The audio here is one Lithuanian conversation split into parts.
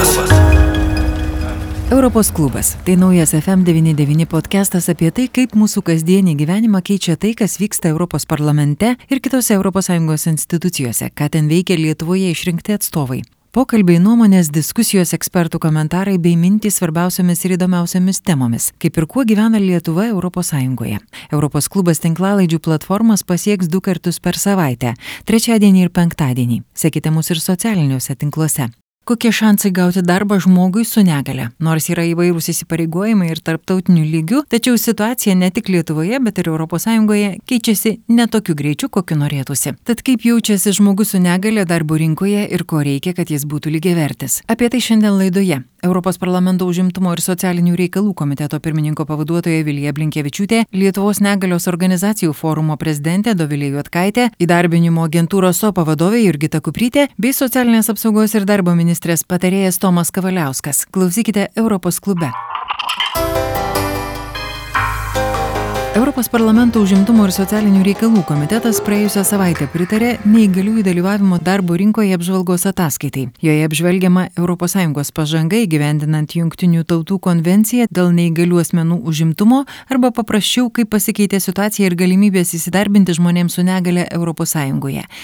klubas. Europos klubas - tai naujas FM99 podcastas apie tai, kaip mūsų kasdienį gyvenimą keičia tai, kas vyksta Europos parlamente ir kitose ES institucijose, ką ten veikia Lietuvoje išrinkti atstovai. Pokalbiai, nuomonės, diskusijos, ekspertų komentarai bei mintys svarbiausiamis ir įdomiausiamis temomis, kaip ir kuo gyvena Lietuva ES. Europos klubas tinklalaidžių platformas pasieks du kartus per savaitę - trečiadienį ir penktadienį. Sekite mus ir socialiniuose tinkluose. Kokie šansai gauti darbą žmogui su negale? Nors yra įvairūs įsipareigojimai ir tarptautinių lygių, tačiau situacija ne tik Lietuvoje, bet ir ES keičiasi netokiu greičiu, kokiu norėtųsi. Tad kaip jaučiasi žmogus su negale darbo rinkoje ir ko reikia, kad jis būtų lygiavertis? Apie tai šiandien laidoje. Europos parlamento užimtumo ir socialinių reikalų komiteto pirmininko pavaduotoja Vilija Blinkievičiūtė, Lietuvos negalios organizacijų forumo prezidentė Dovilė Juotkaitė, įdarbinimo agentūros SOPA vadovė Jurgita Kuprytė bei socialinės apsaugos ir darbo ministrės patarėjas Tomas Kavaliauskas. Klausykite Europos klube. Europos parlamento užimtumo ir socialinių reikalų komitetas praėjusią savaitę pritarė neįgaliųjų dalyvavimo darbo rinkoje apžvalgos ataskaitai. Joje apžvelgiama ES pažanga įgyvendinant Junktinių tautų konvenciją dėl neįgalių asmenų užimtumo arba paprasčiau, kaip pasikeitė situacija ir galimybės įsidarbinti žmonėms su negale ES,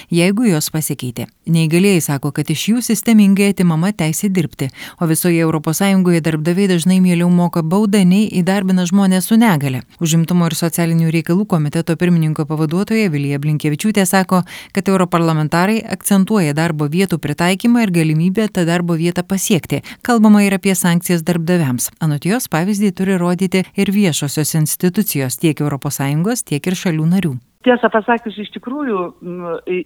jeigu jos pasikeitė. Neįgalieji sako, kad iš jų sistemingai atimama teisė dirbti, o visoje ES darbdaviai dažnai mieliau moka baudą nei įdarbina žmonės su negale. Užimtumo ir socialinių reikalų komiteto pirmininko pavaduotoja Vilija Blinkievičiūtė sako, kad europarlamentarai akcentuoja darbo vietų pritaikymą ir galimybę tą darbo vietą pasiekti. Kalbama ir apie sankcijas darbdaviams. Anot jos pavyzdį turi rodyti ir viešosios institucijos tiek ES, tiek ir šalių narių tiesą pasakius iš tikrųjų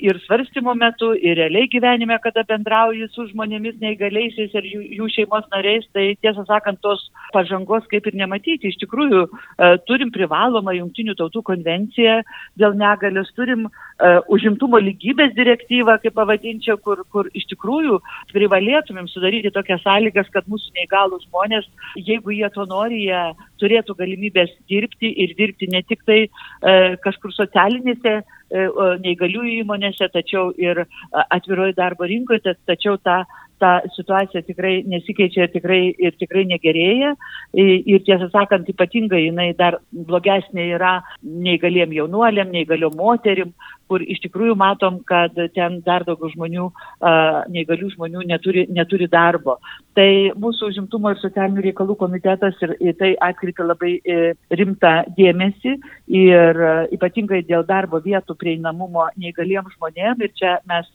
ir svarstymo metu ir realiai gyvenime kada bendrauji su žmonėmis neįgaliaisiais ir jų, jų šeimos nariais, tai tiesą sakant, tos pažangos kaip ir nematyti. Iš tikrųjų, e, turim privalomą Junktinių tautų konvenciją dėl negalios, turim uh, užimtumo lygybės direktyvą, kaip pavadinčiau, kur, kur iš tikrųjų privalėtumėm sudaryti tokias sąlygas, kad mūsų neįgalų žmonės, jeigu jie to nori, jie turėtų galimybės dirbti ir dirbti ne tik tai uh, kažkur socialiniai socialinėse e, neįgaliųjų įmonėse, tačiau ir atviroji darbo rinkoje, tačiau ta, ta situacija tikrai nesikeičia tikrai, ir tikrai negerėja. Ir tiesą sakant, ypatingai jinai dar blogesnė yra neįgaliem jaunuoliam, neįgaliom moterim, kur iš tikrųjų matom, kad ten dar daugiau žmonių, neįgalių žmonių neturi, neturi darbo. Tai mūsų užimtumo ir socialinių reikalų komitetas ir, ir tai atkreipia labai e, rimtą dėmesį ir ypatingai dėl darbo vietų prieinamumo neįgaliems žmonėms. Ir čia mes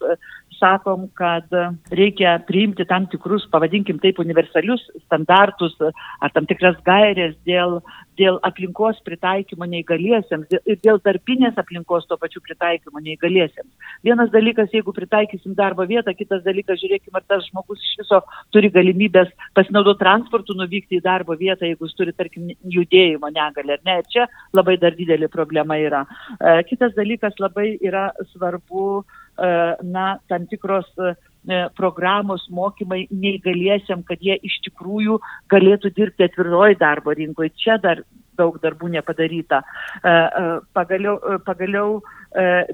sakom, kad reikia priimti tam tikrus, pavadinkim taip, universalius standartus ar tam tikras gairės dėl, dėl aplinkos pritaikymo neįgaliesiems ir dėl darbinės aplinkos to pačiu pritaikymo neįgaliesiems. Vienas dalykas, jeigu pritaikysim darbo vietą, kitas dalykas, žiūrėkime, ar tas žmogus iš viso turi galimybės pasinaudoti transportu, nuvykti į darbo vietą, jeigu jis turi, tarkim, judėjimo negalę, ne. Čia labai dar didelė problema yra. E, kitas dalykas labai yra svarbu, e, na, tam tikros programos mokymai neįgaliesiam, kad jie iš tikrųjų galėtų dirbti atviroji darbo rinkoje. Čia dar daug darbų nepadaryta. Pagaliau, pagaliau E,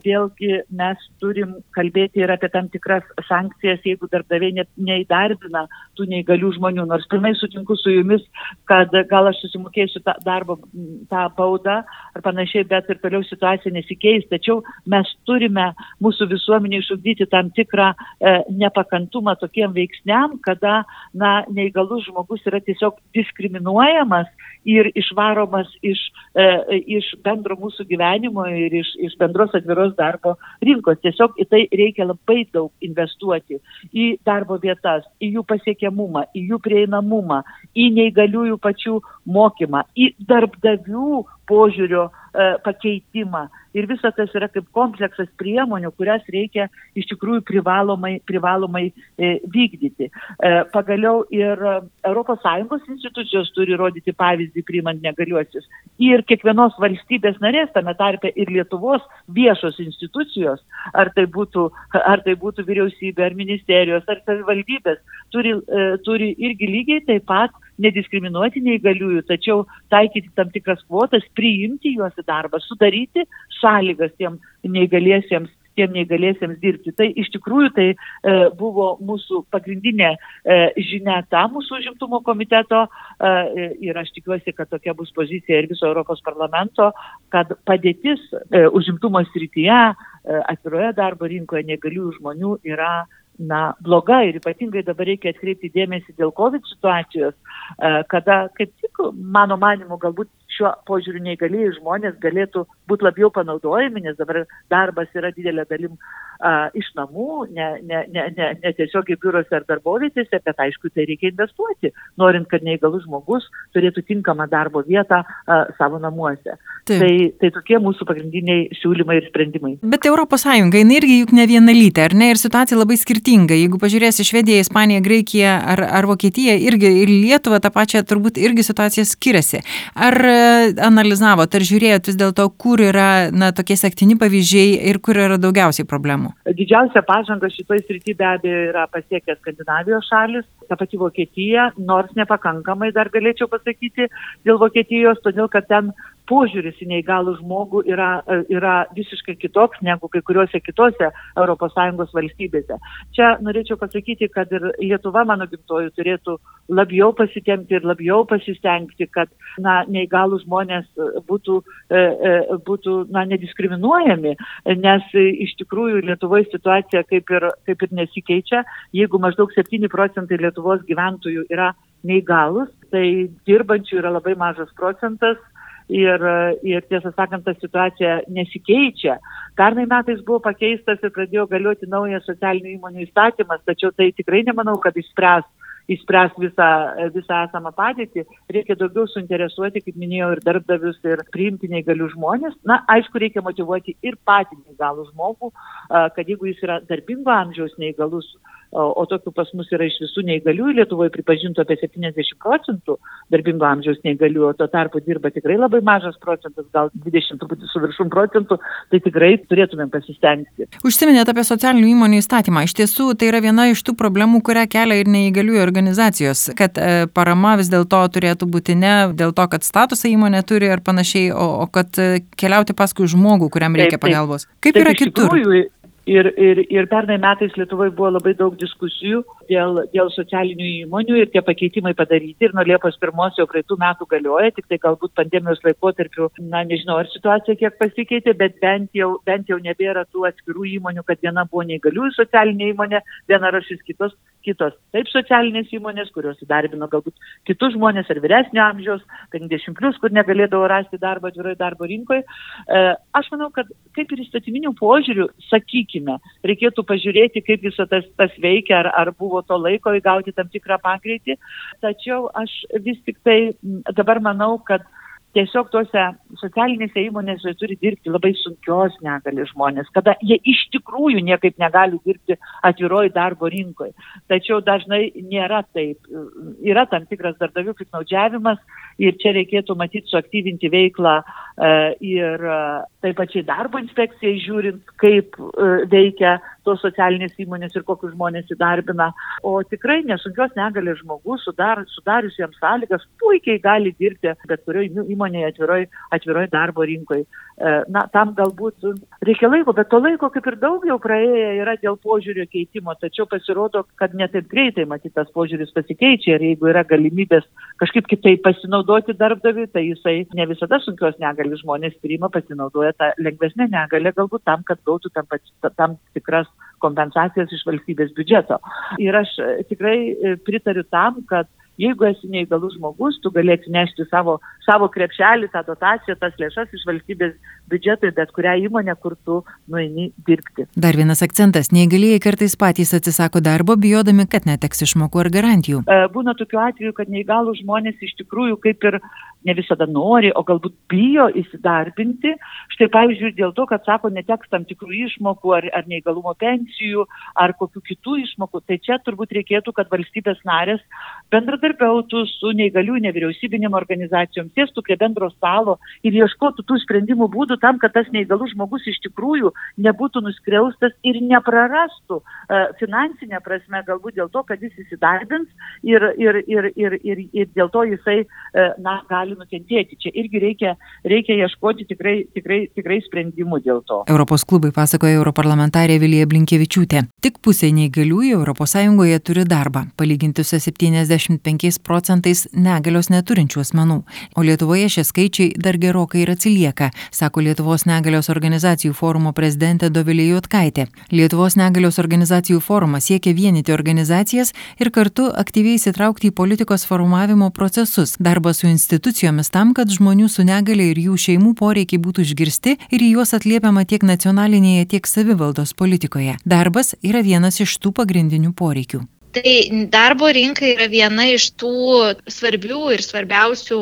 vėlgi mes turim kalbėti ir apie tam tikras sankcijas, jeigu darbdaviai ne, neįdarbina tų neįgalių žmonių. Nors pilnai sutinku su jumis, kad gal aš susimokėsiu tą darbą, tą baudą ar panašiai, bet ir toliau situacija nesikeis. Tačiau mes turime mūsų visuomenė išugdyti tam tikrą e, nepakantumą tokiem veiksniam, kada na, neįgalus žmogus yra tiesiog diskriminuojamas ir išvaromas iš, e, iš bendro mūsų gyvenimo ir iš, iš bendros tos atviros darbo rinkos. Tiesiog į tai reikia labai daug investuoti į darbo vietas, į jų pasiekiamumą, į jų prieinamumą, į neįgaliųjų pačių mokymą, į darbdavių požiūrio pakeitimą. Ir visa tas yra kaip kompleksas priemonių, kurias reikia iš tikrųjų privalomai, privalomai e, vykdyti. E, pagaliau ir ES institucijos turi rodyti pavyzdį priimant negaliuosius. Ir kiekvienos valstybės narės, tame tarpe ir Lietuvos viešos institucijos, ar tai būtų, ar tai būtų vyriausybė, ar ministerijos, ar savivaldybės, turi, e, turi irgi lygiai taip pat nediskriminuoti neįgaliųjų, tačiau taikyti tam tikras kvotas, priimti juos į darbą, sudaryti sąlygas tiem neįgaliesiems tiem neįgalėsiems dirbti. Tai iš tikrųjų tai e, buvo mūsų pagrindinė e, žinia ta mūsų užimtumo komiteto e, ir aš tikiuosi, kad tokia bus pozicija ir viso Europos parlamento, kad padėtis e, užimtumo srityje, e, atviroje darbo rinkoje negalių žmonių yra na, bloga ir ypatingai dabar reikia atkreipti dėmesį dėl COVID situacijos, e, kada kaip tik, mano manimu, galbūt šiuo požiūriu neįgalėjai žmonės galėtų būti labiau panaudojami, nes dabar darbas yra didelė dalim a, iš namų, ne, ne, ne, ne, ne tiesiog į biurose ar darbovietėse, bet aišku, tai reikia investuoti, norint, kad neįgalus žmogus turėtų tinkamą darbo vietą a, savo namuose. Taip. Tai, tai tokie mūsų pagrindiniai siūlymai ir sprendimai. Bet ES, jinai irgi juk ne vienalytė, ar ne, ir situacija labai skirtinga. Jeigu pažiūrėsi Švediją, Ispaniją, Graikiją ar, ar Vokietiją, irgi ir Lietuvą tą pačią turbūt irgi situacija skiriasi. Ar analizavot, ar žiūrėjot vis dėlto, kur yra na, tokie sektini pavyzdžiai ir kur yra daugiausiai problemų? Didžiausia pažanga šitoje srityje be abejo yra pasiekę Skandinavijos šalis, ta pati Vokietija, nors nepakankamai dar galėčiau pasakyti dėl Vokietijos, todėl kad ten požiūris į neįgalų žmogų yra, yra visiškai kitoks negu kai kuriuose kitose ES valstybėse. Čia norėčiau pasakyti, kad ir Lietuva, mano gimtoji, turėtų labiau pasitemti ir labiau pasistengti, kad na, neįgalų žmonės būtų, e, e, būtų na, nediskriminuojami, nes iš tikrųjų Lietuvoje situacija kaip ir, kaip ir nesikeičia. Jeigu maždaug 7 procentai Lietuvos gyventojų yra neįgalus, tai dirbančių yra labai mažas procentas ir, ir tiesą sakant, ta situacija nesikeičia. Pernai metais buvo pakeistas ir pradėjo galioti naujas socialinių įmonių įstatymas, tačiau tai tikrai nemanau, kad išspręs išspręs visą, visą esamą padėtį, reikia daugiau suinteresuoti, kaip minėjau, ir darbdavius, ir priimti neįgalių žmonės. Na, aišku, reikia motivuoti ir patį neįgalų žmogų, kad jeigu jis yra darbingo amžiaus neįgalus, o tokių pas mus yra iš visų neįgaliųjų Lietuvoje pripažintų apie 70 procentų darbingo amžiaus neįgalių, o tuo tarpu dirba tikrai labai mažas procentas, gal 20 truputį su viršum procentų, tai tikrai turėtumėm pasistengti. Užsiminėte apie socialinių įmonių įstatymą. Iš tiesų, tai yra viena iš tų problemų, kurią kelia ir neįgaliųjų organizacijos, kad e, parama vis dėlto turėtų būti ne dėl to, kad statusą įmonė turi ar panašiai, o, o kad e, keliauti paskui žmogų, kuriam reikia taip, taip. pagalbos. Kaip taip, yra kitur? Tikrųjų, Ir, ir, ir pernai metais Lietuvoje buvo labai daug diskusijų dėl, dėl socialinių įmonių ir tie pakeitimai padaryti. Ir nuo Liepos pirmos jau praeitų metų galioja, tik tai galbūt pandemijos laikotarpiu, na nežinau, ar situacija kiek pasikeitė, bet bent jau, bent jau nebėra tų atskirų įmonių, kad viena buvo neįgaliųjų socialinė įmonė, viena rašys kitos, kitos taip socialinės įmonės, kurios įdarbino galbūt kitus žmonės ar vyresnio amžiaus, 50 plus, kur negalėdavo rasti darbą atviroje darbo rinkoje. Aš manau, kad kaip ir įstatyminių požiūrių, sakykime. Reikėtų pažiūrėti, kaip visą tas, tas veikia, ar, ar buvo to laiko įgauti tam tikrą pagreitį. Tačiau aš vis tik tai dabar manau, kad tiesiog tuose socialinėse įmonėse turi dirbti labai sunkios negali žmonės, kada jie iš tikrųjų niekaip negali dirbti atviroj darbo rinkoje. Tačiau dažnai nėra taip. Yra tam tikras darbdavių piknaudžiavimas ir čia reikėtų matyti suaktyvinti veiklą e, ir e, taip pačiai darbo inspekcijai žiūrint, kaip e, veikia tos socialinės įmonės ir kokius žmonės įdarbina. O tikrai nesunkios negalės žmogus, sudar, sudarius jam sąlygas, puikiai gali dirbti bet kurioje įmonėje atviroj, atviroj darbo rinkoje. Na, tam galbūt reikia laiko, bet to laiko kaip ir daug jau praėję yra dėl požiūrio keitimo, tačiau pasirodo, kad netaip greitai matytas požiūris pasikeičia ir jeigu yra galimybės kažkaip kitaip pasinaudoti darbdaviui, tai jisai ne visada sunkios negalės žmonės priima, pasinaudoja tą lengvesnę negalę galbūt tam, kad gautų tam, tam tikras kompensacijas iš valstybės biudžeto. Ir aš e, tikrai e, pritariu tam, kad jeigu esi neįgalus žmogus, tu gali atsinešti savo, savo krepšelį, tą dotaciją, tas lėšas iš valstybės biudžeto į bet kurią įmonę, kur tu nueini dirbti. Dar vienas akcentas - neįgalėjai kartais patys atsisako darbo, bijodami, kad neteks išmokų ar garantijų. E, būna tokių atvejų, kad neįgalų žmonės iš tikrųjų kaip ir ne visada nori, o galbūt bijo įsidarbinti. Štai pavyzdžiui, dėl to, kad sako, neteks tam tikrų išmokų ar, ar neįgalumo pensijų ar kokių kitų išmokų. Tai čia turbūt reikėtų, kad valstybės narės bendradarbiautų su neįgalių nevyriausybinėm organizacijom, sėstų prie bendro stalo ir ieškotų tų sprendimų būdų tam, kad tas neįgalus žmogus iš tikrųjų nebūtų nuskriaustas ir neprarastų uh, finansinę prasme, galbūt dėl to, kad jis įsidarbins ir, ir, ir, ir, ir, ir dėl to jisai, uh, na, gali gali nukentėti. Čia irgi reikia, reikia ieškoti tikrai, tikrai, tikrai sprendimų dėl to. Europos klubai pasakoja europarlamentarė Vilija Blinkievičiūtė. Tik pusė neįgaliųjų ES turi darbą, palyginti su 75 procentais negalios neturinčių asmenų. O Lietuvoje šie skaičiai dar gerokai ir atsilieka, sako Lietuvos negalios organizacijų forumo prezidentė Dovilė Jotkaitė. Lietuvos negalios organizacijų forumas siekia vienyti organizacijas ir kartu aktyviai įsitraukti į politikos formavimo procesus, darbą su institucijomis tam, kad žmonių su negale ir jų šeimų poreikiai būtų išgirsti ir į juos atliepiama tiek nacionalinėje, tiek savivaldos politikoje. Darbas yra vienas iš tų pagrindinių poreikių. Tai darbo rinka yra viena iš tų svarbių ir svarbiausių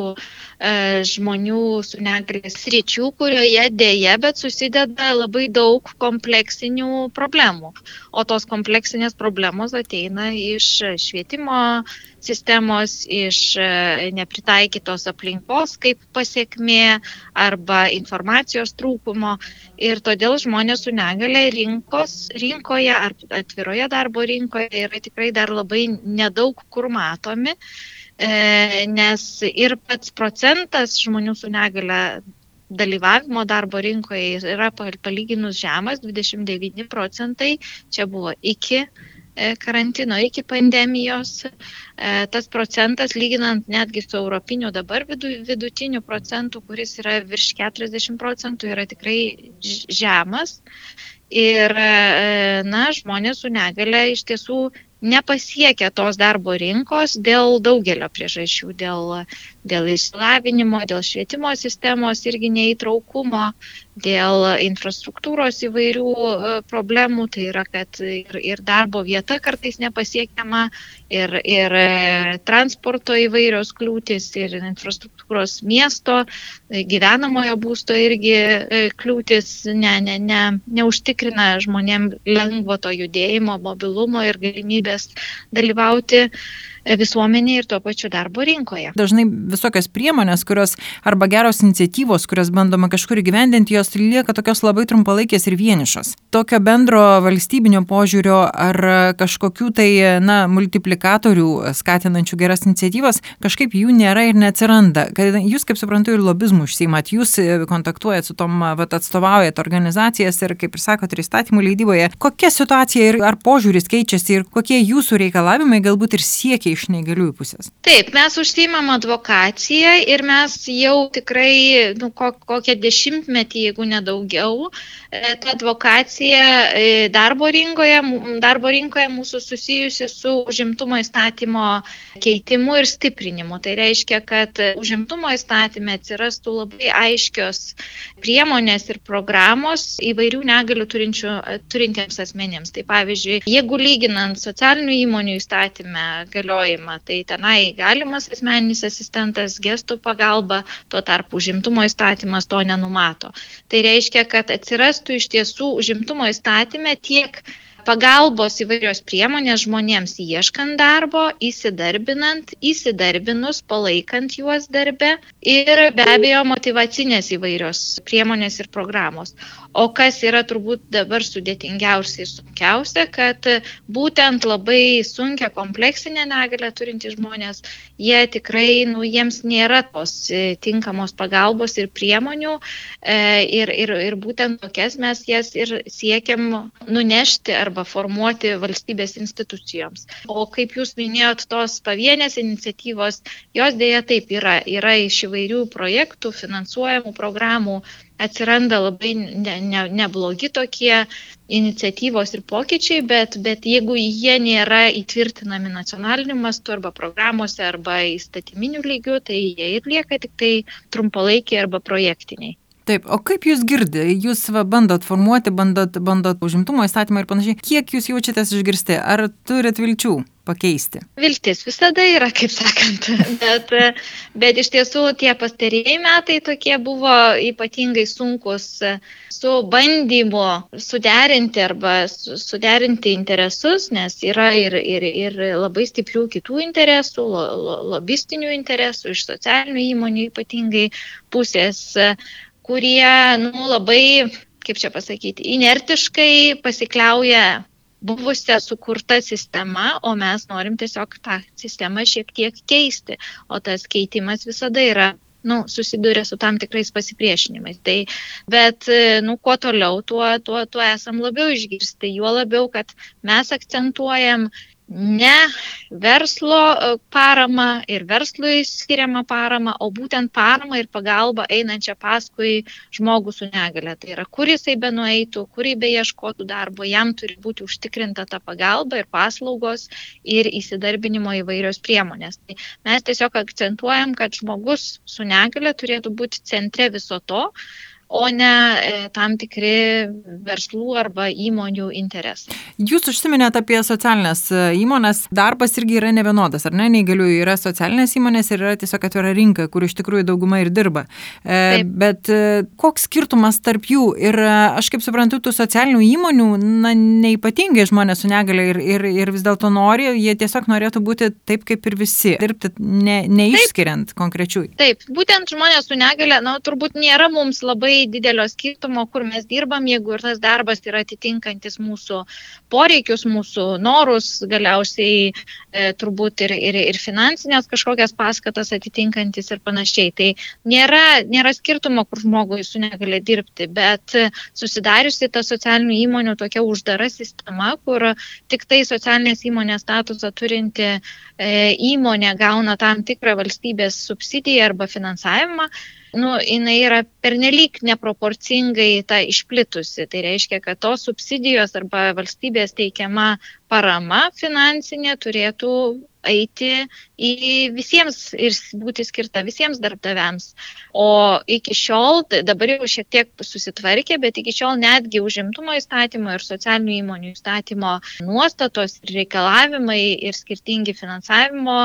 žmonių su negalės ryčių, kurioje dėje, bet susideda labai daug kompleksinių problemų. O tos kompleksinės problemos ateina iš švietimo sistemos, iš e, nepritaikytos aplinkos kaip pasiekmė arba informacijos trūkumo. Ir todėl žmonės su negale rinkos, rinkoje ar atviroje darbo rinkoje yra tikrai dar labai nedaug kur matomi, e, nes ir pats procentas žmonių su negale dalyvavimo darbo rinkoje yra palyginus žemas, 29 procentai, čia buvo iki E, karantino iki pandemijos, e, tas procentas, lyginant netgi su europiniu dabar vidutiniu procentu, kuris yra virš 40 procentų, yra tikrai žemas. Ir, e, na, žmonės su negale iš tiesų nepasiekia tos darbo rinkos dėl daugelio priežasčių, dėl, dėl išsilavinimo, dėl švietimo sistemos irgi neįtraukumo, dėl infrastruktūros įvairių e, problemų, tai yra, kad ir, ir darbo vieta kartais nepasiekiama, ir, ir e, transporto įvairios kliūtis, ir infrastruktūros miesto, e, gyvenamojo būsto irgi kliūtis ne, ne, ne, neužtikrina žmonėm lengvo to judėjimo, mobilumo ir galimybės dalyvauti visuomenėje ir tuo pačiu darbo rinkoje. Dažnai visokios priemonės, kurios arba geros iniciatyvos, kurias bandoma kažkur įgyvendinti, jos lieka tokios labai trumpalaikės ir vienišos. Tokio bendro valstybinio požiūrio ar kažkokių tai, na, multiplikatorių skatinančių geras iniciatyvas, kažkaip jų nėra ir neatsiranda. Kad jūs, kaip suprantu, ir lobizmų užsiimat, jūs kontaktuojat su tom, vat, atstovaujat organizacijas ir, kaip ir sakot, ir įstatymų leidyboje. Kokia situacija ir ar požiūris keičiasi ir kokie jūsų reikalavimai galbūt ir siekia reikia iš neįgaliųjų pusės? Taip, mes užsiimam advokaciją ir mes jau tikrai nu, kokią dešimtmetį, jeigu nedaugiau, e, ta advokacija e, darbo rinkoje, darbo rinkoje mūsų susijusi su užimtumo įstatymo keitimu ir stiprinimu. Tai reiškia, kad užimtumo įstatymė atsirastų labai aiškios priemonės ir programos įvairių negalių turinčių, turintiems asmenėms. Tai pavyzdžiui, jeigu lyginant socialinių įmonių įstatymę galioja naudojimą. Tai tenai galimas asmeninis asistentas gestų pagalba, tuo tarpu užimtumo įstatymas to nenumato. Tai reiškia, kad atsirastų iš tiesų užimtumo įstatymė tiek pagalbos įvairios priemonės žmonėms ieškant darbo, įsidarbinant, įsidarbinus, palaikant juos darbe ir be abejo motivacinės įvairios priemonės ir programos. O kas yra turbūt dabar sudėtingiausia ir sunkiausia, kad būtent labai sunkia kompleksinė negalė turintys žmonės, jie tikrai, nu, jiems nėra tos e, tinkamos pagalbos ir priemonių e, ir, ir, ir būtent tokias mes jas ir siekiam nunešti ar arba formuoti valstybės institucijoms. O kaip jūs minėjot, tos pavienės iniciatyvos, jos dėja taip yra, yra iš įvairių projektų, finansuojamų programų, atsiranda labai ne, ne, neblogi tokie iniciatyvos ir pokyčiai, bet, bet jeigu jie nėra įtvirtinami nacionaliniu mastu arba programuose arba įstatyminiu lygiu, tai jie ir lieka tik tai trumpalaikiai arba projektiniai. Taip, o kaip jūs girdite, jūs va, bandot formuoti, bandot, bandot užimtumo įstatymą ir panašiai, kiek jūs jaučiatės išgirsti, ar turit vilčių pakeisti? Viltis visada yra, kaip sakant, bet, bet iš tiesų tie pastarėjai metai tokie buvo ypatingai sunkus su bandymu suderinti arba suderinti interesus, nes yra ir, ir, ir labai stiprių kitų interesų, lo, lo, lobistinių interesų iš socialinių įmonių ypatingai pusės kurie nu, labai, kaip čia pasakyti, inertiškai pasikliauja buvusią sukurtą sistemą, o mes norim tiesiog tą sistemą šiek tiek keisti. O tas keitimas visada yra nu, susiduria su tam tikrais pasipriešinimais. Tai, bet, nu, kuo toliau, tuo, tuo, tuo esam labiau išgirsti. Juo labiau, kad mes akcentuojam ne verslo e, paramą ir verslui skiriamą paramą, o būtent paramą ir pagalbą einančią paskui žmogų su negale. Tai yra, kur jisai be nueitų, kur jį be ieškotų darbo, jam turi būti užtikrinta ta pagalba ir paslaugos ir įsidarbinimo įvairios priemonės. Tai mes tiesiog akcentuojam, kad žmogus su negale turėtų būti centre viso to, o ne e, tam tikri verslų arba įmonių interesai. Jūs užsiminėte apie socialinės e, įmonės. Darbas irgi yra nevienodas, ar ne? Neįgaliųjų yra socialinės įmonės ir yra tiesiog atvira rinka, kur iš tikrųjų dauguma ir dirba. E, Taip. Bet koks skirtumas tarp jų? Ir aš kaip suprantu, tų socialinių įmonių, na, neipatingai žmonės su negale ir, ir, ir vis dėlto nori, jie tiesiog norėtų būti taip kaip ir visi, dirbti ne, neišskiriant Taip. konkrečių. Taip, būtent žmonės su negale, na, turbūt nėra mums labai labai didelio skirtumo, kur mes dirbam, jeigu ir tas darbas yra atitinkantis mūsų poreikius, mūsų norus, galiausiai e, turbūt ir, ir, ir finansinės kažkokias paskatas atitinkantis ir panašiai. Tai nėra, nėra skirtumo, kur žmogui su negali dirbti, bet susidariusi ta socialinių įmonių tokia uždara sistema, kur tik tai socialinės įmonės statusą turinti e, įmonė gauna tam tikrą valstybės subsidiją arba finansavimą, nu, jinai yra pernelyg neproporcingai ta išplitusi. Tai reiškia, kad tos subsidijos arba valstybės teikiama parama finansinė turėtų eiti į visiems ir būti skirta visiems darbdaviams. O iki šiol, dabar jau šiek tiek susitvarkė, bet iki šiol netgi užimtumo įstatymo ir socialinių įmonių įstatymo nuostatos ir reikalavimai ir skirtingi finansavimo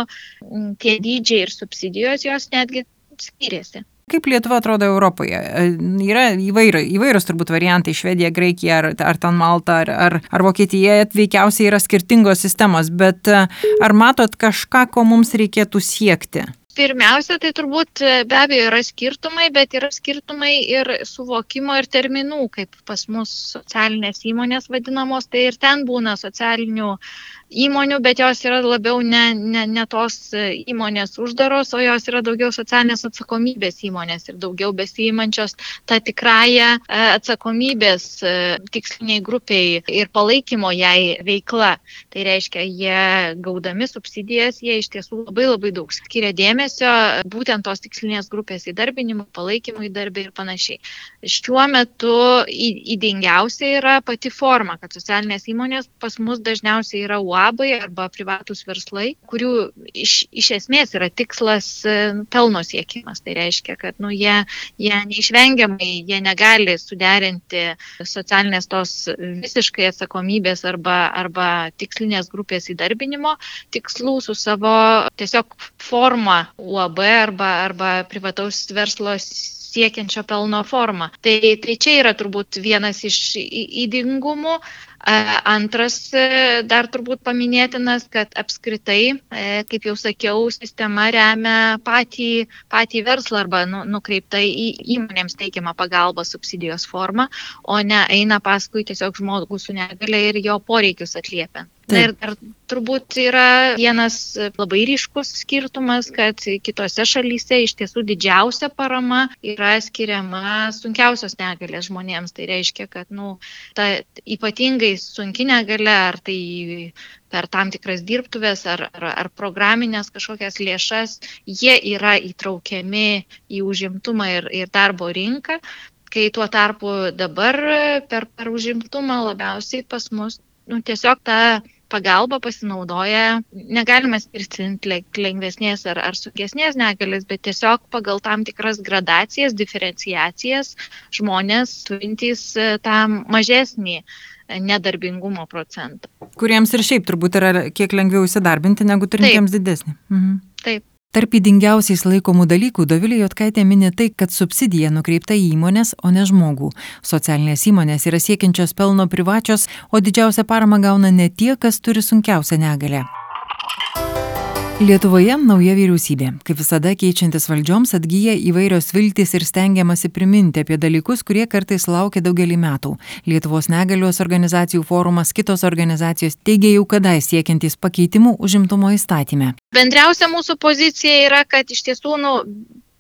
tie dydžiai ir subsidijos jos netgi skiriasi. Kaip Lietuva atrodo Europoje? E, yra įvairių, įvairius turbūt variantai - Švedija, Graikija ar, ar ten Malta ar, ar, ar Vokietija, veikiausiai yra skirtingos sistemos, bet e, ar matot kažką, ko mums reikėtų siekti? Pirmiausia, tai turbūt e, be abejo yra skirtumai, bet yra skirtumai ir suvokimo ir terminų, kaip pas mus socialinės įmonės vadinamos, tai ir ten būna socialinių įmonių, bet jos yra labiau ne, ne, ne tos įmonės uždaros, o jos yra daugiau socialinės atsakomybės įmonės ir daugiau besijimančios tą tikrąją e, atsakomybės e, tiksliniai grupiai ir palaikymo jai veikla. Tai reiškia, jie gaudami subsidijas, jie iš tiesų labai labai daug skiria dėmesio būtent tos tikslinės grupės įdarbinimui, palaikymui darbį ir panašiai. Šiuo metu įdingiausia yra pati forma, kad socialinės įmonės pas mus dažniausiai yra UAB uabai arba privatus verslai, kurių iš, iš esmės yra tikslas e, pelno siekimas. Tai reiškia, kad nu, jie, jie neišvengiamai, jie negali suderinti socialinės tos visiškai atsakomybės arba, arba tikslinės grupės įdarbinimo tikslų su savo tiesiog forma UAB arba, arba privataus verslo siekiančio pelno formą. Tai, tai čia yra turbūt vienas iš įdingumų. Antras e, dar turbūt paminėtinas, kad apskritai, e, kaip jau sakiau, sistema remia patį, patį verslą arba nu, nukreipta į įmonėms teikiamą pagalbą subsidijos formą, o ne eina paskui tiesiog žmogus su negale ir jo poreikius atliepia. Na ir dar turbūt yra vienas labai ryškus skirtumas, kad kitose šalyse iš tiesų didžiausia parama yra skiriama sunkiausios negalės žmonėms. Tai reiškia, kad nu, ta ypatingai sunki negalė, ar tai per tam tikras dirbtuvės ar, ar, ar programinės kažkokias lėšas, jie yra įtraukiami į užimtumą ir, ir darbo rinką, kai tuo tarpu dabar per, per užimtumą labiausiai pas mus nu, tiesiog ta pagalba pasinaudoja, negalime skirtinti lengvesnės ar, ar sunkesnės negalės, bet tiesiog pagal tam tikras gradacijas, diferenciacijas žmonės turintys e, tą mažesnį e, nedarbingumo procentą. Kuriems ir šiaip turbūt yra kiek lengviau įsidarbinti negu turintiems Taip. didesnį. Mhm. Taip. Tarp įdingiausiais laikomų dalykų Dovilė Jotkaitė mini tai, kad subsidija nukreipta į įmonės, o ne žmogų. Socialinės įmonės yra siekiančios pelno privačios, o didžiausią paramą gauna ne tie, kas turi sunkiausią negalę. Lietuvoje nauja vyriausybė. Kaip visada keičiantis valdžioms atgyja įvairios viltys ir stengiamasi priminti apie dalykus, kurie kartais laukia daugelį metų. Lietuvos negalios organizacijų forumas, kitos organizacijos teigia jau kadai siekiantys pakeitimų užimtumo įstatymę. Bendriausia mūsų pozicija yra, kad iš tiesų nu,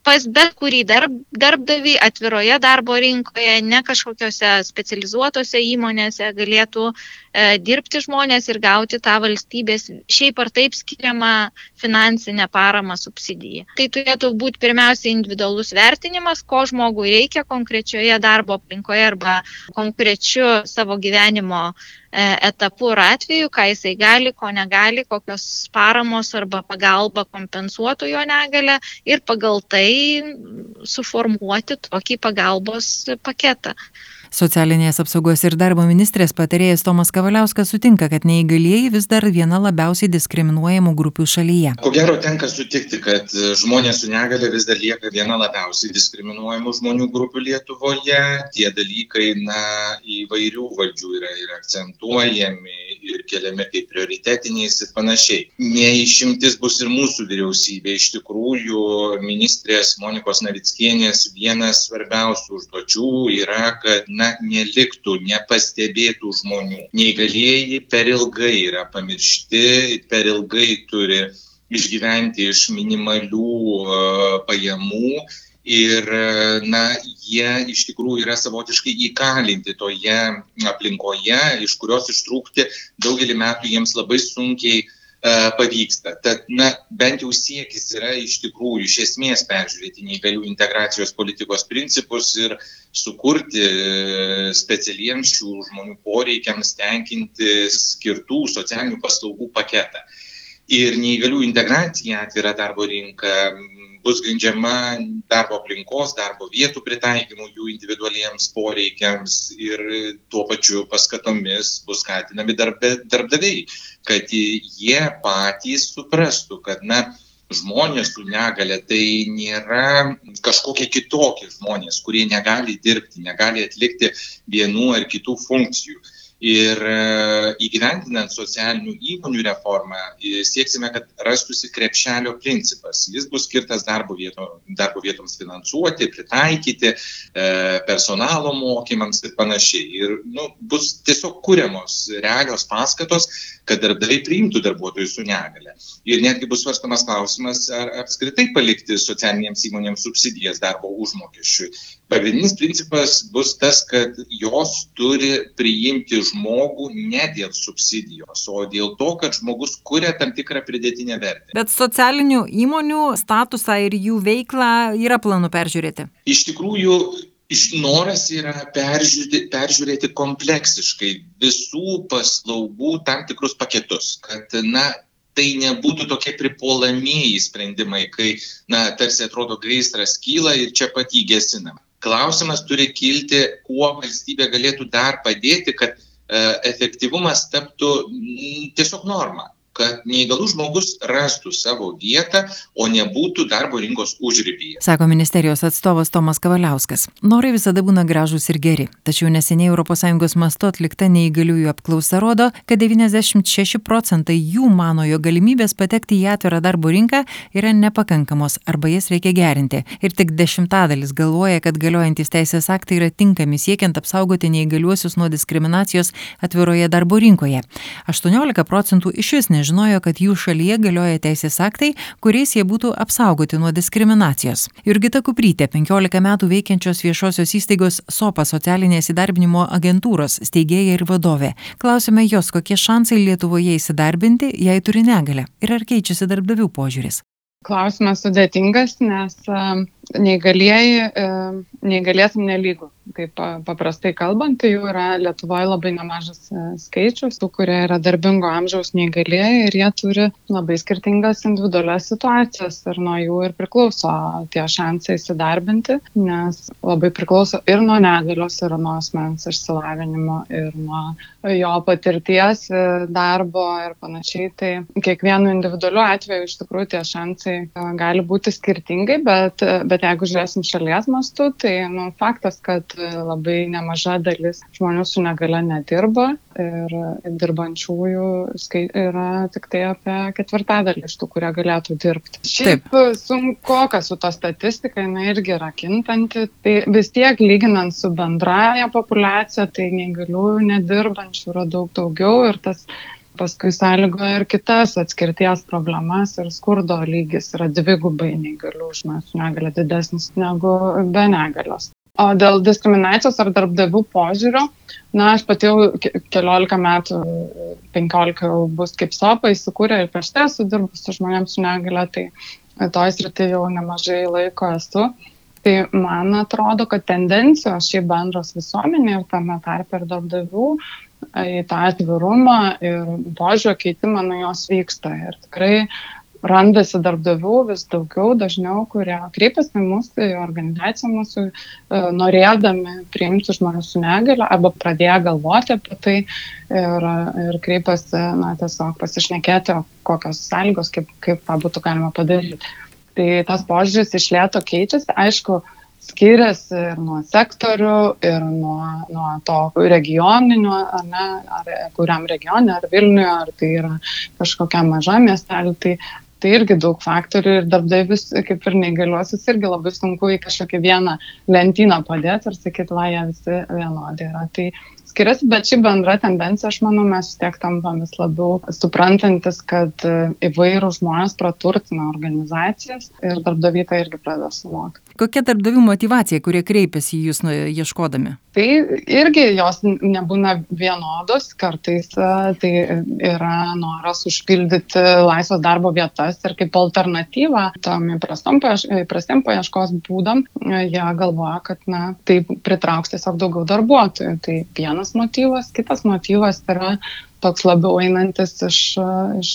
pas bet kurį darb, darbdavį atviroje darbo rinkoje, ne kažkokiose specializuotose įmonėse galėtų e, dirbti žmonės ir gauti tą valstybės šiaip ar taip skiriamą finansinę paramą subsidiją. Tai turėtų būti pirmiausia individualus vertinimas, ko žmogui reikia konkrečioje darbo aplinkoje arba konkrečiu savo gyvenimo etapu ir atveju, ką jisai gali, ko negali, kokios paramos arba pagalba kompensuotų jo negalę ir pagal tai suformuoti tokį pagalbos paketą. Socialinės apsaugos ir darbo ministrės patarėjas Tomas Kavaliauskas sutinka, kad neįgalieji vis dar viena labiausiai diskriminuojamų grupių šalyje. Ko gero tenka sutikti, kad žmonės su negale vis dar lieka viena labiausiai diskriminuojamų žmonių grupių Lietuvoje. Tie dalykai, na, įvairių valdžių yra ir akcentuojami, ir keliami kaip prioritetiniais ir panašiai. Neišimtis bus ir mūsų vyriausybė. Iš tikrųjų, ministrės Monikos Navickienės vienas svarbiausių užduočių yra, kad, na, na, neliktų nepastebėtų žmonių. Neįgalieji per ilgai yra pamiršti, per ilgai turi išgyventi iš minimalių uh, pajamų ir, na, jie iš tikrųjų yra savotiškai įkalinti toje aplinkoje, iš kurios ištrūkti daugelį metų jiems labai sunkiai E, pavyksta. Tad, na, bent jau siekis yra iš tikrųjų iš esmės peržiūrėti neįgalių integracijos politikos principus ir sukurti e, specialiems šių žmonių poreikiams tenkinti skirtų socialinių paslaugų paketą. Ir neįgalių integracija atvira darbo rinka bus grindžiama darbo aplinkos, darbo vietų pritaikymu jų individualiems poreikiams ir tuo pačiu paskatomis bus skatinami darbe, darbdaviai, kad jie patys suprastų, kad, na, žmonės su negale tai nėra kažkokie kitokie žmonės, kurie negali dirbti, negali atlikti vienų ar kitų funkcijų Ir e, įgyvendinant socialinių įmonių reformą sieksime, kad rastųsi krepšelio principas. Jis bus skirtas darbo, vieto, darbo vietoms finansuoti, pritaikyti, e, personalo mokymams ir panašiai. Ir nu, bus tiesiog kūriamos realios paskatos, kad darbdaviai priimtų darbuotojus su negale. Ir netgi bus svarstamas klausimas, ar apskritai palikti socialinėms įmonėms subsidijas darbo užmokesčiui pagrindinis principas bus tas, kad jos turi priimti žmogų ne dėl subsidijos, o dėl to, kad žmogus kuria tam tikrą pridėtinę vertę. Bet socialinių įmonių statusą ir jų veiklą yra planų peržiūrėti. Iš tikrųjų, noras yra peržiūrėti, peržiūrėti kompleksiškai visų paslaugų tam tikrus paketus, kad, na, tai nebūtų tokie pripuolamieji sprendimai, kai, na, tarsi atrodo gaisras kyla ir čia pat jį gesinama klausimas turi kilti, kuo valstybė galėtų dar padėti, kad efektyvumas taptų tiesiog norma kad neįgalus žmogus rastų savo vietą, o nebūtų darbo rinkos užrybyje. Sako ministerijos atstovas Tomas Kavaliauskas. Norai visada būna gražus ir geri, tačiau neseniai ES mastu atlikta neįgaliųjų apklausa rodo, kad 96 procentai jų mano, jo galimybės patekti į atvirą darbo rinką yra nepakankamos arba jas reikia gerinti. Ir tik dešimtadalis galvoja, kad galiojantis teisės aktai yra tinkami siekiant apsaugoti neįgaliuosius nuo diskriminacijos atviroje darbo rinkoje. 18 procentų iš vis nežino nežinojo, kad jų šalyje galioja teisės aktai, kuriais jie būtų apsaugoti nuo diskriminacijos. Jurgita Kuprytė, 15 metų veikiančios viešosios įstaigos SOPA socialinės įdarbinimo agentūros steigėja ir vadovė. Klausime jos, kokie šansai Lietuvoje įsidarbinti, jei turi negalę ir ar keičiasi darbdavių požiūris. Klausimas sudėtingas, nes neįgalieji, neįgalėtum nelygų kaip paprastai kalbant, tai jų yra Lietuvoje labai nemažas e, skaičius, tų, kurie yra darbingo amžiaus neįgalėjai ir jie turi labai skirtingas individualias situacijas ir nuo jų ir priklauso tie šansai įsidarbinti, nes labai priklauso ir nuo negalios, ir nuo asmens išsilavinimo, ir nuo jo patirties e, darbo ir panašiai. Tai kiekvienu individualiu atveju iš tikrųjų tie šansai e, gali būti skirtingai, bet, bet jeigu žiūrėsim šalies mastu, tai nu, faktas, kad labai nemaža dalis žmonių su negale nedirba ir dirbančiųjų yra tik tai apie ketvirtadalį iš tų, kurie galėtų dirbti. Šiaip Taip. sunku, kas su to statistika, jinai irgi yra kintanti. Tai vis tiek lyginant su bendraja populiacija, tai neįgaliųjų nedirbančių yra daug daugiau ir tas paskui sąlygoja ir kitas atskirties problemas ir skurdo lygis yra dvigubai neįgalių žmonių su negale didesnis negu be negalios. O dėl diskriminacijos ar darbdavių požiūrio, na, aš pati jau keliolika metų, penkiolika jau bus kaip sopa įsikūrė ir prieš tai esu dirbus su žmonėms su negale, tai toj srity jau nemažai laiko esu. Tai man atrodo, kad tendencijos šiaip bendros visuomenė ir tame tarpe ir darbdavių į tą atvirumą ir požiūrio keitimą nuo jos vyksta. Ir tikrai randasi darbdavių vis daugiau, dažniau, kurie kreipiasi mūsų į organizaciją, mūsų e, norėdami priimti žmonių su negale arba pradėję galvoti apie tai ir, ir kreipiasi, na, tiesiog pasišnekėti, kokios sąlygos, kaip, kaip tą būtų galima padaryti. Tai tas požiūris iš lėto keičiasi, aišku, skiriasi ir nuo sektorių, ir nuo, nuo to regioninio, ar ne, ar kuriam regione, ar Vilniuje, ar tai yra kažkokiam mažam miestelį. Tai tai irgi daug faktorių ir darbdavius, kaip ir neįgaliuosius, irgi labai sunku į kažkokią vieną lentyną padėti ir sakyti, va, jie visi vienodi yra. Tai skiriasi, bet ši bendra tendencija, aš manau, mes tiek tampam vis labiau suprantantis, kad įvairių žmonės praturtina organizacijas ir darbdaviai tai irgi pradeda suvokti. Kokia darbdavių motivacija, kurie kreipiasi į jūs nu, ieškodami? Tai irgi jos nebūna vienodos, kartais tai yra noras užpildyti laisvas darbo vietas ir kaip alternatyva tom įprastiem paieškos būdam, jie galvoja, kad na, tai pritrauks tiesiog daugiau darbuotojų. Tai vienas motyvas, kitas motyvas yra toks labiau einantis iš, iš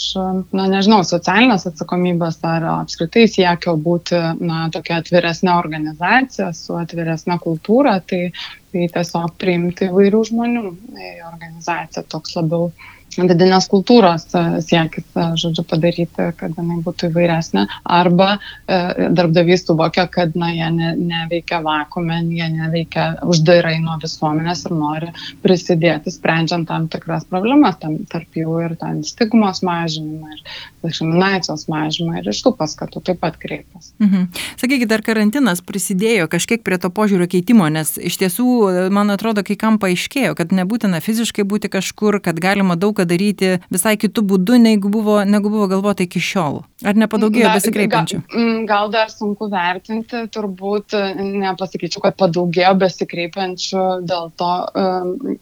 na, nežinau, socialinės atsakomybės ar apskritai siekio būti, na, tokia atviresnė organizacija su atviresnė kultūra, tai, tai tiesiog priimti įvairių žmonių į organizaciją. Toks labiau vidinės kultūros e, siekis, e, žodžiu, padaryti, kad jinai būtų įvairesnė. Arba e, darbdavys suvokia, kad na, jie ne, neveikia vakume, jie neveikia uždarai nuo visuomenės ir nori prisidėti, sprendžiant tam tikras problemas, tam, tarp jų ir ten stigmos mažinimą, ir diskriminacijos mažinimą, ir iš tų paskatų taip pat kreipiasi. Mhm. Sakykite, ar karantinas prisidėjo kažkiek prie to požiūrio keitimo, nes iš tiesų, man atrodo, kai kam paaiškėjo, kad nebūtina fiziškai būti kažkur, kad galima daug ką daryti visai kitų būdų, negu buvo, negu buvo galvota iki šiol? Ar nepadaugėjo besikreipiančių? Gal, gal dar sunku vertinti, turbūt nepasakyčiau, kad padaugėjo besikreipiančių, dėl to,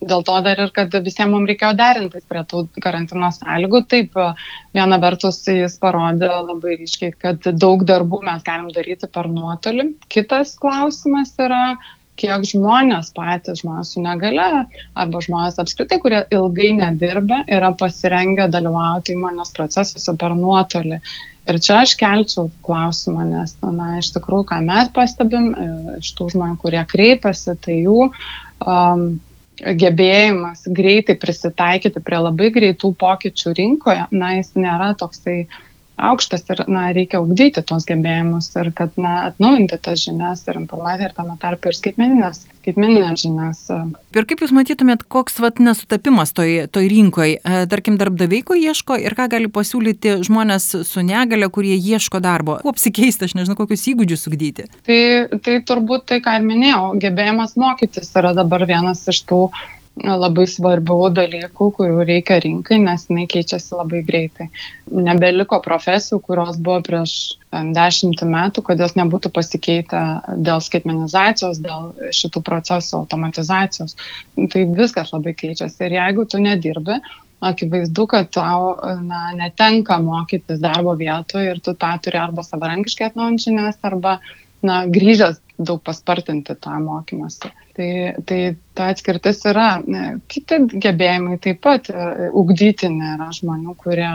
dėl to dar ir, kad visiems mums reikėjo derintis prie tų karantino sąlygų. Taip, viena vertus jis parodė labai ryškiai, kad daug darbų mes galim daryti per nuotolį. Kitas klausimas yra, kiek žmonės patys, žmonės su negale arba žmonės apskritai, kurie ilgai nedirba, yra pasirengę dalyvauti įmonės procesuose per nuotolį. Ir čia aš kelčiau klausimą, nes, na, iš tikrųjų, ką mes pastebim e, iš tų žmonių, kurie kreipiasi, tai jų um, gebėjimas greitai prisitaikyti prie labai greitų pokyčių rinkoje, na, jis nėra toksai uh, aukštas ir na, reikia ugdyti tuos gebėjimus ir kad na, atnaujinti tas žinias ir informaciją ir tame tarpe ir skaitmeninės, skaitmeninės žinias. Ir kaip Jūs matytumėt, koks vat, nesutapimas toj, toj rinkoje, tarkim, darbdaviai ko ieško ir ką gali pasiūlyti žmonės su negale, kurie ieško darbo, kuo apsikeisti, aš nežinau, kokius įgūdžius ugdyti. Tai, tai turbūt tai, ką ir minėjau, gebėjimas mokytis yra dabar vienas iš tų labai svarbių dalykų, kurių reikia rinkai, nes jinai keičiasi labai greitai. Nebeliko profesijų, kurios buvo prieš dešimtį metų, kad jos nebūtų pasikeitę dėl skaitmenizacijos, dėl šitų procesų automatizacijos. Tai viskas labai keičiasi. Ir jeigu tu nedirbi, akivaizdu, kad tau na, netenka mokytis darbo vietoje ir tu tą turi arba savarankiškai atnaujinti žinias, arba na, grįžęs daug paspartinti tą mokymąsi. Tai, tai ta atskirtis yra. Kiti gebėjimai taip pat e, ugdytini yra žmonių, kurie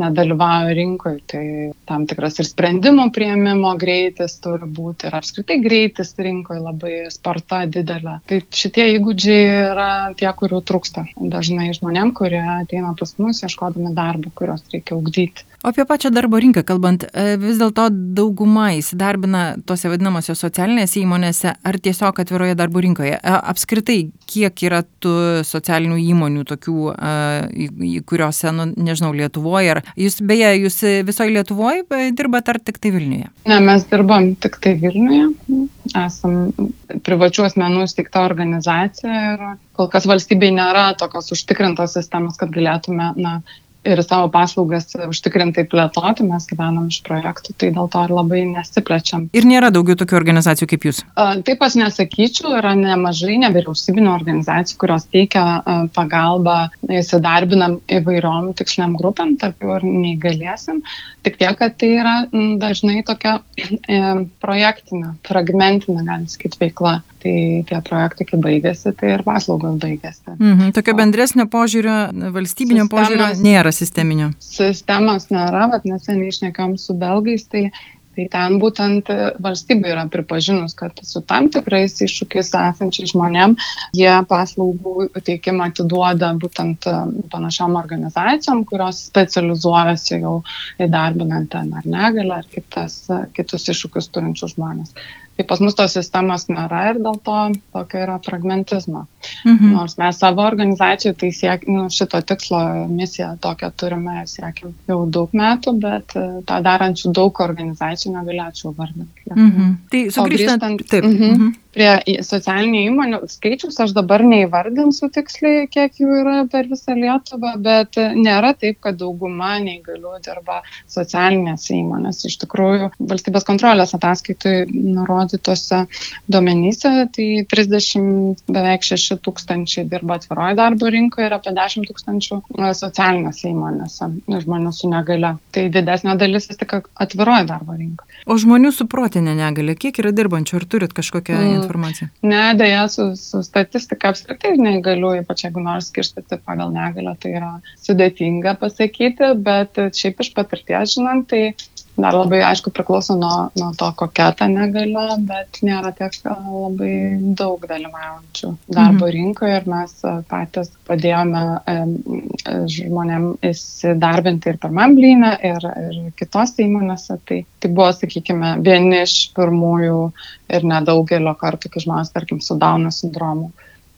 nedalyvauja rinkoje. Tai tam tikras ir sprendimų prieimimo greitis turi būti ir apskritai greitis rinkoje labai sparta didelė. Tai šitie įgūdžiai yra tie, kurių trūksta dažnai žmonėm, kurie ateina pas mus ieškodami darbo, kurios reikia ugdyti. O apie pačią darbo rinką kalbant, e, vis dėlto dauguma įsidarbina tose vadinamosios socialinėse įmonėse ar tiesiog atviroje darbo rinkoje. E, apskritai, kiek yra tų socialinių įmonių tokių, kuriuose, nu, nežinau, Lietuvoje, ar jūs beje, jūs visoje Lietuvoje dirbat ar tik tai Vilniuje? Ne, mes dirbam tik tai Vilniuje, esam privačių asmenų įsteigta organizacija ir kol kas valstybei nėra tokios užtikrintos sistemos, kad galėtume na, ir savo paslaugas užtikrintai plėtoti, mes gyvenam iš projektų, tai dėl to ir labai nesiplečiam. Ir nėra daugiau tokių organizacijų kaip jūs? Taip aš nesakyčiau, yra nemažai nevyriausybinio organizacijų, kurios teikia pagalbą įsidarbinam įvairiom tiksliam grupėm, tarp jų ir neįgaliesim. Tik tiek, kad tai yra dažnai tokia e, projektinė, fragmentinė, galim sakyti, veikla. Tai tie projektai, kai baigėsi, tai ir paslaugos baigėsi. Mhm, tokio bendresnio požiūrio, valstybinio Sistemos, požiūrio nėra sisteminio. Sistemos nėra, bet neseniai išnekėjom su belgais, tai Tai ten būtent valstybė yra pripažinus, kad su tam tikrais iššūkiais esančiai žmonėm jie paslaugų teikimą atiduoda būtent panašiam organizacijom, kurios specializuojasi jau įdarbinant ten ar negalę, ar kitas, kitus iššūkius turinčius žmonės. Tai pas mus tos sistemos nėra ir dėl to tokio yra fragmentizmo. Mhm. Nors mes savo organizacijų tai siek, nu, šito tikslo misiją tokią turime, siekim jau daug metų, bet e, tą darančių daug organizacijų negalėčiau vardinti. Mhm. Tai sugrįžtant, taip. Mhm. Mhm prie socialinių įmonių skaičius aš dabar neįvardinsiu tiksliai, kiek jų yra per visą Lietuvą, bet nėra taip, kad dauguma neįgalių dirba socialinėse įmonėse. Iš tikrųjų, valstybės kontrolės ataskaitai nurodytose duomenyse, tai 30 beveik 6 tūkstančiai dirba atviroje darbo rinkoje ir apie 10 tūkstančių socialinėse įmonėse žmonių su negale. Tai didesnė dalis vis tik atviroje darbo rinkoje. O žmonių su protinė negale, kiek yra dirbančių, ar turit kažkokią mm informacija? Ne, dėja, su, su statistika apskritai negaliu, ypač jeigu nors skirstyti pagal negalę, tai yra sudėtinga pasakyti, bet šiaip iš patirties žinant, tai dar labai aišku priklauso nuo, nuo to, kokia ta negalia, bet nėra tiek labai daug dalyvaujančių darbo mhm. rinkoje ir mes patys padėjome žmonėm įsidarbinti ir pirmam blynę, ir, ir kitose įmonėse. Tai, tai buvo, sakykime, vieni iš pirmųjų ir nedaugelio kartų, kai žmonės, tarkim, su Dauno sindromu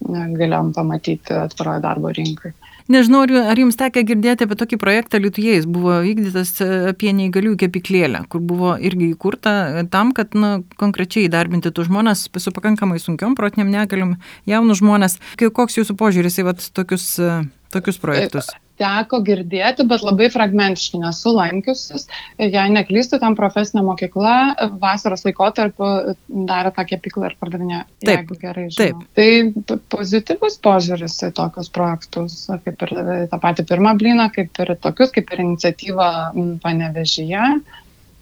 galėjom pamatyti atviroje darbo rinkai. Nežinau, ar jums tekia girdėti apie tokį projektą Lietuvoje, jis buvo vykdytas e, apie neįgaliųjų kepyklėlę, kur buvo irgi įkurta e, tam, kad na, konkrečiai įdarbinti tų žmonės su pakankamai sunkiom protiniam negaliom, jaunus žmonės. Koks jūsų požiūris į vat, tokius, e, tokius projektus? Teko girdėti, bet labai fragmentiškai nesu lankiusis. Jei neklystu, ten profesinė mokykla vasaros laikotarpiu darė tą kepyklą ir pardavinė, jeigu gerai žinau. Taip. Tai pozityvus požiūris į tokius projektus, kaip ir tą patį pirmą blyną, kaip ir tokius, kaip ir iniciatyva panevežyje,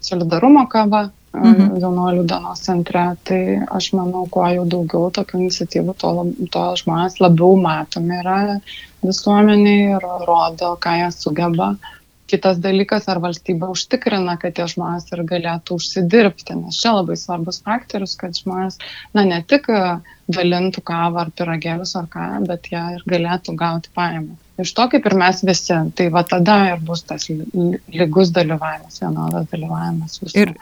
solidarumo kava. Mhm. jaunuolių dienos centre. Tai aš manau, kuo jau daugiau tokių iniciatyvų, tuo, tuo žmonės labiau matomi yra visuomeniai ir rodo, ką jie sugeba. Kitas dalykas, ar valstybė užtikrina, kad tie žmonės ir galėtų užsidirbti, nes čia labai svarbus faktorius, kad žmonės, na, ne tik dalintų kavą ar piragėlius ar ką, bet jie ir galėtų gauti pajamą. Iš to kaip ir mes visi, tai va tada ir bus tas lygus dalyvavimas, vienodas dalyvavimas visų. Ir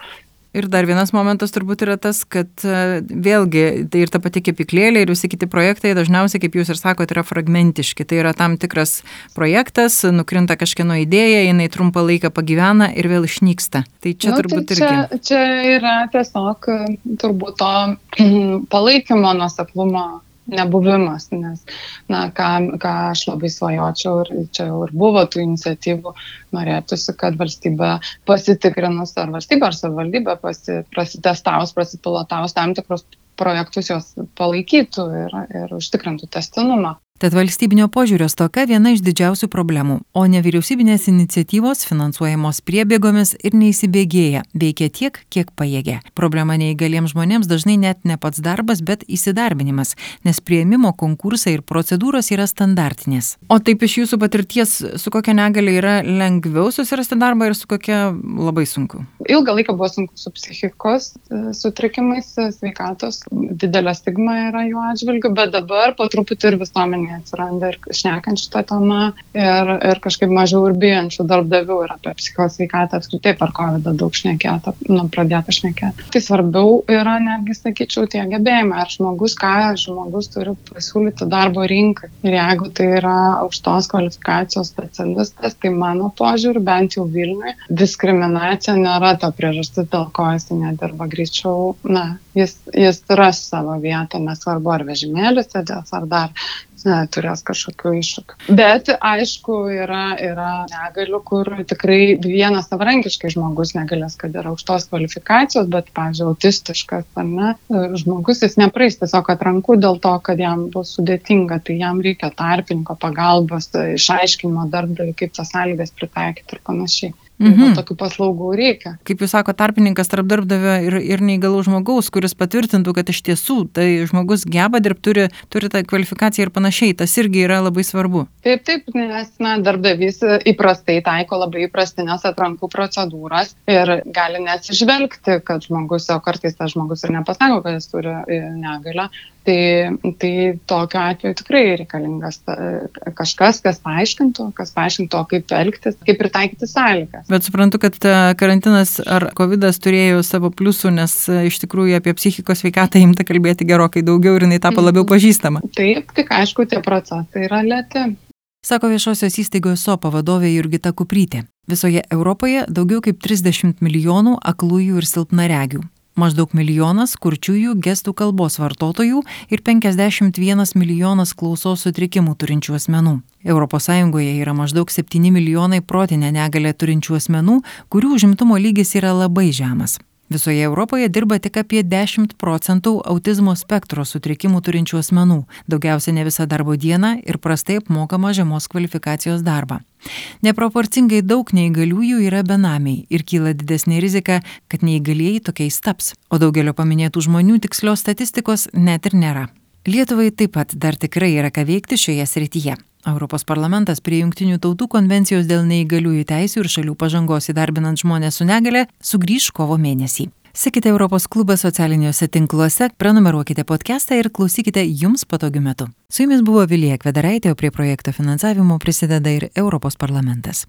Ir dar vienas momentas turbūt yra tas, kad e, vėlgi tai ir ta pati kepiklėlė ir visi kiti projektai dažniausiai, kaip jūs ir sakote, yra fragmentiški. Tai yra tam tikras projektas, nukrinta kažkieno idėja, jinai trumpą laiką pagyvena ir vėl išnyksta. Tai čia nu, turbūt tai čia, irgi. Čia yra tiesiog turbūt to palaikymo nuoseklumo nebuvimas, nes, na, ką, ką aš labai svajočiau ir čia jau ir buvo tų iniciatyvų, norėtųsi, kad valstybė pasitikrinus, ar valstybė ar savivaldybė pasi, prasitestavus, prasipilotavus tam tikrus projektus jos palaikytų ir, ir užtikrintų testinumą. Tad valstybinio požiūrio stoka viena iš didžiausių problemų, o nevyriausybinės iniciatyvos finansuojamos priebėgomis ir neįsibėgėja, veikia tiek, kiek pajėgia. Problema neįgaliems žmonėms dažnai net ne pats darbas, bet įsidarbinimas, nes prieimimo konkursai ir procedūros yra standartinės. O taip iš jūsų patirties, su kokia negalė yra lengviau susirasti darbą ir su kokia labai sunku? Ilgą laiką buvo sunku su psichikos e, sutrikimais, e, sveikatos, didelė stigma yra jų atžvilgių, bet dabar po truputį ir visuomenė atsiranda ir šnekančių tą temą ir, ir kažkaip mažiau ir bijančių darbdavių ir apie psichosveikatą apskritai per COVID daug šnekėta, nu, pradėta šnekėti. Tai svarbiau yra netgi, sakyčiau, tie gebėjimai, ar žmogus, ką žmogus turi pasiūlyti darbo rinkai. Ir jeigu tai yra aukštos kvalifikacijos specialistas, tai mano požiūriu, bent jau Vilniui, diskriminacija nėra ta priežastis, dėl ko jis nedirba greičiau. Na, jis, jis ras savo vietą, nesvarbu ar vežimėlis sėdės, ar dar ne, turės kažkokių iššūkių. Bet aišku, yra, yra negalių, kur tikrai vienas savarankiškai žmogus negalės, kad yra aukštos kvalifikacijos, bet, pavyzdžiui, autistiškas ar ne, žmogus jis nepraeis tiesiog atrankų dėl to, kad jam bus sudėtinga, tai jam reikia tarpininko pagalbos, išaiškinimo darbdaviui, kaip tas sąlygas pritaikyti ir panašiai. Mhm. Tokių paslaugų reikia. Kaip jūs sako, tarpininkas tarp darbdavio ir, ir neįgalų žmogaus, kuris patvirtintų, kad iš tiesų tai žmogus geba dirbti, turi, turi tą kvalifikaciją ir panašiai, tas irgi yra labai svarbu. Taip, taip, nes na, darbdavys įprastai taiko labai įprastinės atrankų procedūras ir gali nesižvelgti, kad žmogus, o kartais tas žmogus ir nepasako, kad jis turi e, negalę, Tai, tai tokiu atveju tikrai reikalingas kažkas, kas paaiškintų, kas paaiškintų, kaip elgtis, kaip pritaikyti sąlygas. Bet suprantu, kad karantinas ar COVID turėjo savo pliusų, nes e, iš tikrųjų apie psichikos sveikatą imta kalbėti gerokai daugiau ir jinai tapo labiau mhm. pažįstama. Taip, tik aišku, tie procesai yra lėti. Sako viešosios įstaigos SOPA vadovė Jurgita Kuprytė. Visoje Europoje daugiau kaip 30 milijonų aklųjų ir silpnaregių maždaug milijonas kurčiųjų gestų kalbos vartotojų ir 51 milijonas klausos sutrikimų turinčių asmenų. ES yra maždaug 7 milijonai protinę negalę turinčių asmenų, kurių užimtumo lygis yra labai žemas. Visoje Europoje dirba tik apie 10 procentų autizmo spektro sutrikimų turinčių asmenų, daugiausia ne visą darbo dieną ir prastai apmokama žemos kvalifikacijos darbą. Neproporcingai daug neįgaliųjų yra benamiai ir kyla didesnė rizika, kad neįgalieji tokiais taps, o daugelio paminėtų žmonių tikslios statistikos net ir nėra. Lietuvai taip pat dar tikrai yra ką veikti šioje srityje. Europos parlamentas prie Junktinių tautų konvencijos dėl neįgaliųjų teisų ir šalių pažangos įdarbinant žmonės su negale sugrįž kovo mėnesį. Sekite Europos klubą socialiniuose tinkluose, prenumeruokite podcastą ir klausykite jums patogiu metu. Su jumis buvo Vilija Kvedaraitė, o prie projekto finansavimo prisideda ir Europos parlamentas.